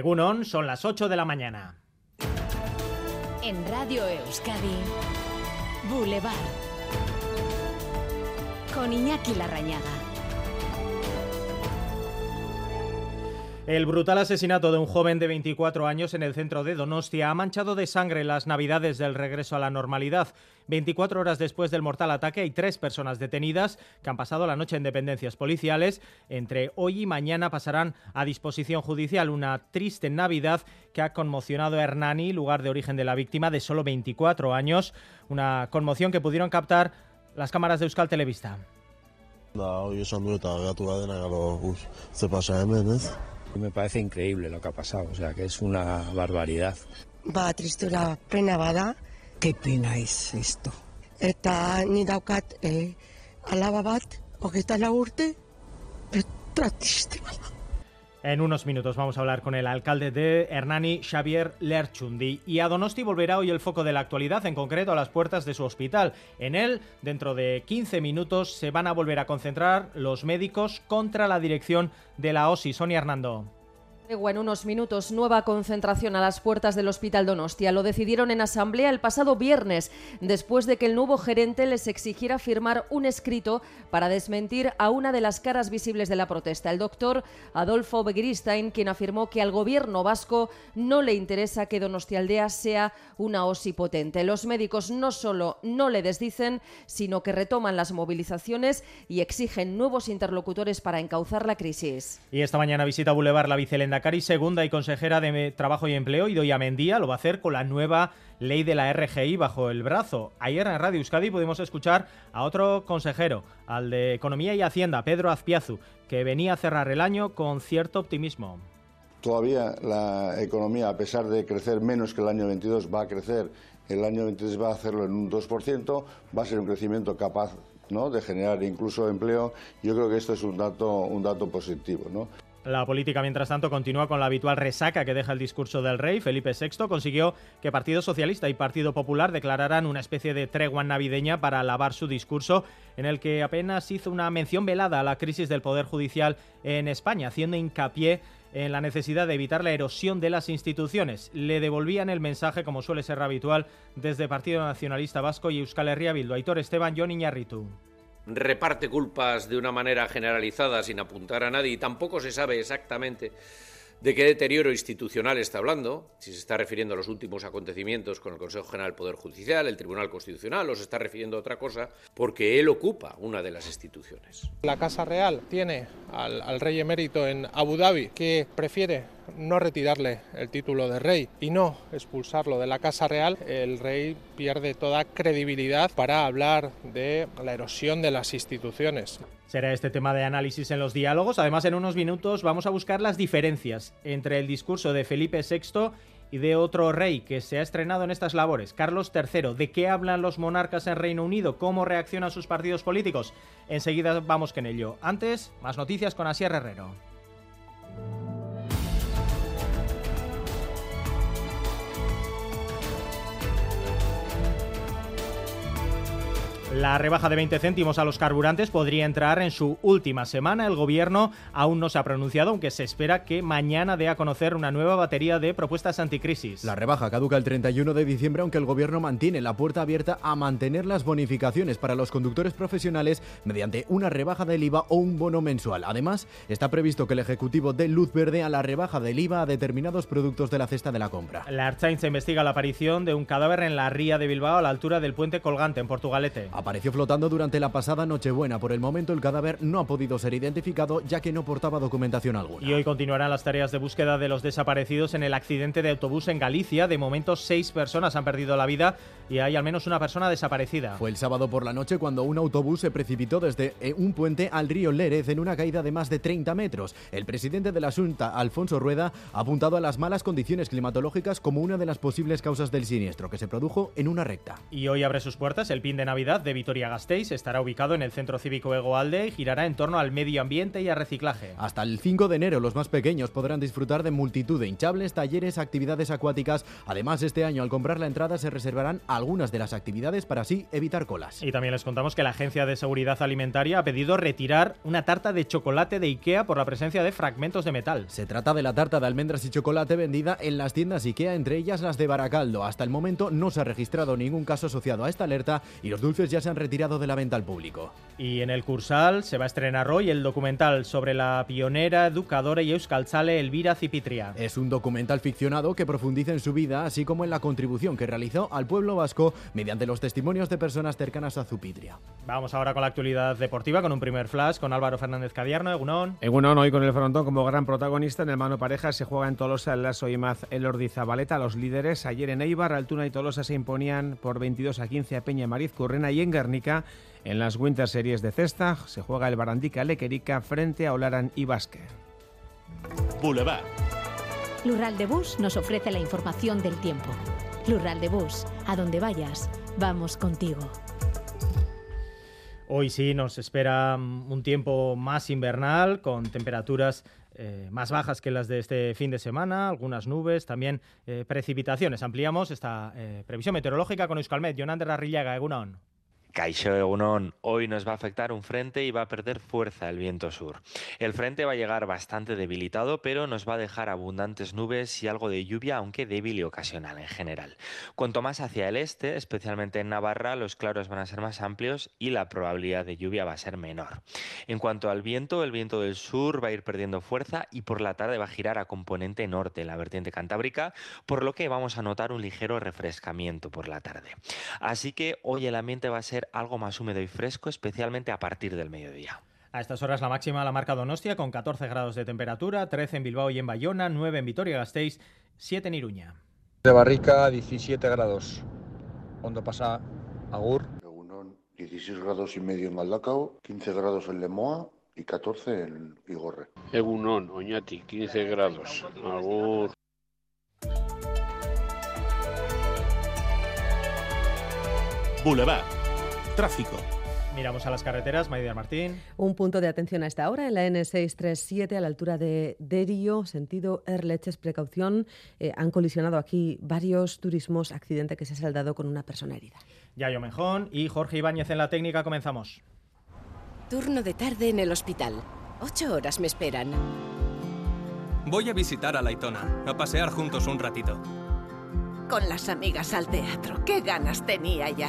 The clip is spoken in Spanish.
Egunon, son las 8 de la mañana. En Radio Euskadi, Boulevard. Con Iñaki Larrañaga. El brutal asesinato de un joven de 24 años en el centro de Donostia ha manchado de sangre las navidades del regreso a la normalidad. 24 horas después del mortal ataque hay tres personas detenidas que han pasado la noche en dependencias policiales. Entre hoy y mañana pasarán a disposición judicial una triste Navidad que ha conmocionado a Hernani, lugar de origen de la víctima de solo 24 años. Una conmoción que pudieron captar las cámaras de Euskal Televista. Me parece increíble lo que ha pasado, o sea que es una barbaridad. Ba, tristura plena bada. Qué pena es esto. Eta ni daukat eh, alaba bat, hogeita lau urte, eta triste bada. En unos minutos vamos a hablar con el alcalde de Hernani, Xavier Lerchundi. Y a Donosti volverá hoy el foco de la actualidad, en concreto a las puertas de su hospital. En él, dentro de 15 minutos, se van a volver a concentrar los médicos contra la dirección de la OSI. Sonia Hernando. En unos minutos, nueva concentración a las puertas del Hospital Donostia. Lo decidieron en asamblea el pasado viernes, después de que el nuevo gerente les exigiera firmar un escrito para desmentir a una de las caras visibles de la protesta, el doctor Adolfo Begristain, quien afirmó que al gobierno vasco no le interesa que Donostialdea sea una OSI potente. Los médicos no solo no le desdicen, sino que retoman las movilizaciones y exigen nuevos interlocutores para encauzar la crisis. Y esta mañana visita Boulevard la vicelenda Cari segunda y consejera de Trabajo y Empleo, Idoia Mendía, lo va a hacer con la nueva ley de la RGI bajo el brazo. Ayer en Radio Euskadi pudimos escuchar a otro consejero, al de Economía y Hacienda, Pedro Azpiazu, que venía a cerrar el año con cierto optimismo. Todavía la economía, a pesar de crecer menos que el año 22, va a crecer. El año 23 va a hacerlo en un 2%, va a ser un crecimiento capaz ¿no? de generar incluso empleo. Yo creo que esto es un dato, un dato positivo. ¿no? La política, mientras tanto, continúa con la habitual resaca que deja el discurso del rey. Felipe VI consiguió que Partido Socialista y Partido Popular declararan una especie de tregua navideña para alabar su discurso, en el que apenas hizo una mención velada a la crisis del Poder Judicial en España, haciendo hincapié en la necesidad de evitar la erosión de las instituciones. Le devolvían el mensaje, como suele ser habitual, desde Partido Nacionalista Vasco y Euskal Herria Bildu. Aitor Esteban, John Iñarritu reparte culpas de una manera generalizada sin apuntar a nadie y tampoco se sabe exactamente de qué deterioro institucional está hablando, si se está refiriendo a los últimos acontecimientos con el Consejo General del Poder Judicial, el Tribunal Constitucional, o se está refiriendo a otra cosa, porque él ocupa una de las instituciones. La Casa Real tiene al, rey emérito en Abu Dhabi que prefiere no retirarle el título de rey y no expulsarlo de la Casa Real, el rey pierde toda credibilidad para hablar de la erosión de las instituciones. Será este tema de análisis en los diálogos. Además, en unos minutos vamos a buscar las diferencias entre el discurso de Felipe VI y de otro rey que se ha estrenado en estas labores, Carlos III. ¿De qué hablan los monarcas en Reino Unido? ¿Cómo reaccionan sus partidos políticos? Enseguida vamos con ello. Antes, más noticias con Asier Herrero. La rebaja de 20 céntimos a los carburantes podría entrar en su última semana. El gobierno aún no se ha pronunciado, aunque se espera que mañana dé a conocer una nueva batería de propuestas anticrisis. La rebaja caduca el 31 de diciembre, aunque el gobierno mantiene la puerta abierta a mantener las bonificaciones para los conductores profesionales mediante una rebaja del IVA o un bono mensual. Además, está previsto que el Ejecutivo dé luz verde a la rebaja del IVA a determinados productos de la cesta de la compra. La Archainza investiga la aparición de un cadáver en la ría de Bilbao a la altura del puente colgante en Portugalete. Apareció flotando durante la pasada Nochebuena. Por el momento el cadáver no ha podido ser identificado ya que no portaba documentación alguna. Y hoy continuarán las tareas de búsqueda de los desaparecidos en el accidente de autobús en Galicia. De momento seis personas han perdido la vida y hay al menos una persona desaparecida. Fue el sábado por la noche cuando un autobús se precipitó desde eh, un puente al río Lérez en una caída de más de 30 metros. El presidente de la Junta, Alfonso Rueda, ha apuntado a las malas condiciones climatológicas como una de las posibles causas del siniestro que se produjo en una recta. Y hoy abre sus puertas el pin de Navidad de Vitoria-Gasteiz estará ubicado en el Centro Cívico Egoalde y girará en torno al medio ambiente y al reciclaje. Hasta el 5 de enero los más pequeños podrán disfrutar de multitud de hinchables, talleres, actividades acuáticas. Además, este año al comprar la entrada se reservarán algunas de las actividades para así evitar colas. Y también les contamos que la Agencia de Seguridad Alimentaria ha pedido retirar una tarta de chocolate de IKEA por la presencia de fragmentos de metal. Se trata de la tarta de almendras y chocolate vendida en las tiendas IKEA, entre ellas las de Baracaldo. Hasta el momento no se ha registrado ningún caso asociado a esta alerta y los dulces ya se han retirado de la venta al público. Y en el Cursal se va a estrenar hoy el documental sobre la pionera, educadora y euskaltzale Elvira Cipitria. Es un documental ficcionado que profundiza en su vida, así como en la contribución que realizó al pueblo vasco mediante los testimonios de personas cercanas a Zupitria. Vamos ahora con la actualidad deportiva, con un primer flash con Álvaro Fernández Cadierno, Egunon. Egunon, hoy con el frontón como gran protagonista en el mano pareja se juega en Tolosa el Lazo Imaz el Ordizabaleta. Los líderes ayer en Eibar, Altuna y Tolosa se imponían por 22 a 15 a Peña Mariz Currena y en Guernica en las Winter Series de Cesta se juega el Barandica Lequerica frente a Olaran y Basque. Boulevard. Lural de Bus nos ofrece la información del tiempo. Lural de Bus, a donde vayas, vamos contigo. Hoy sí nos espera un tiempo más invernal, con temperaturas eh, más bajas que las de este fin de semana, algunas nubes, también eh, precipitaciones. Ampliamos esta eh, previsión meteorológica con Euskalmet, Jonander Arrillaga, Egunon. Caixo Egunon, hoy nos va a afectar un frente y va a perder fuerza el viento sur. El frente va a llegar bastante debilitado, pero nos va a dejar abundantes nubes y algo de lluvia, aunque débil y ocasional en general. Cuanto más hacia el este, especialmente en Navarra, los claros van a ser más amplios y la probabilidad de lluvia va a ser menor. En cuanto al viento, el viento del sur va a ir perdiendo fuerza y por la tarde va a girar a componente norte en la vertiente cantábrica, por lo que vamos a notar un ligero refrescamiento por la tarde. Así que hoy el ambiente va a ser algo más húmedo y fresco, especialmente a partir del mediodía. A estas horas la máxima la marca Donostia con 14 grados de temperatura, 13 en Bilbao y en Bayona, 9 en Vitoria-Gasteiz, 7 en Iruña. De Barrica 17 grados. Ondo pasa Agur. 16 grados y medio en Galdacao, 15 grados en Lemoa y 14 en Igorre. Egunon, Oñati, 15 grados. Agur. Boulevard. Tráfico. Miramos a las carreteras, Maidia Martín. Un punto de atención a esta hora en la N637 a la altura de Derio, sentido Erleches, precaución. Eh, han colisionado aquí varios turismos, accidente que se ha saldado con una persona herida. Yayo Menjón y Jorge Ibáñez en la técnica, comenzamos. Turno de tarde en el hospital. Ocho horas me esperan. Voy a visitar a Laitona, a pasear juntos un ratito. Con las amigas al teatro, qué ganas tenía ya.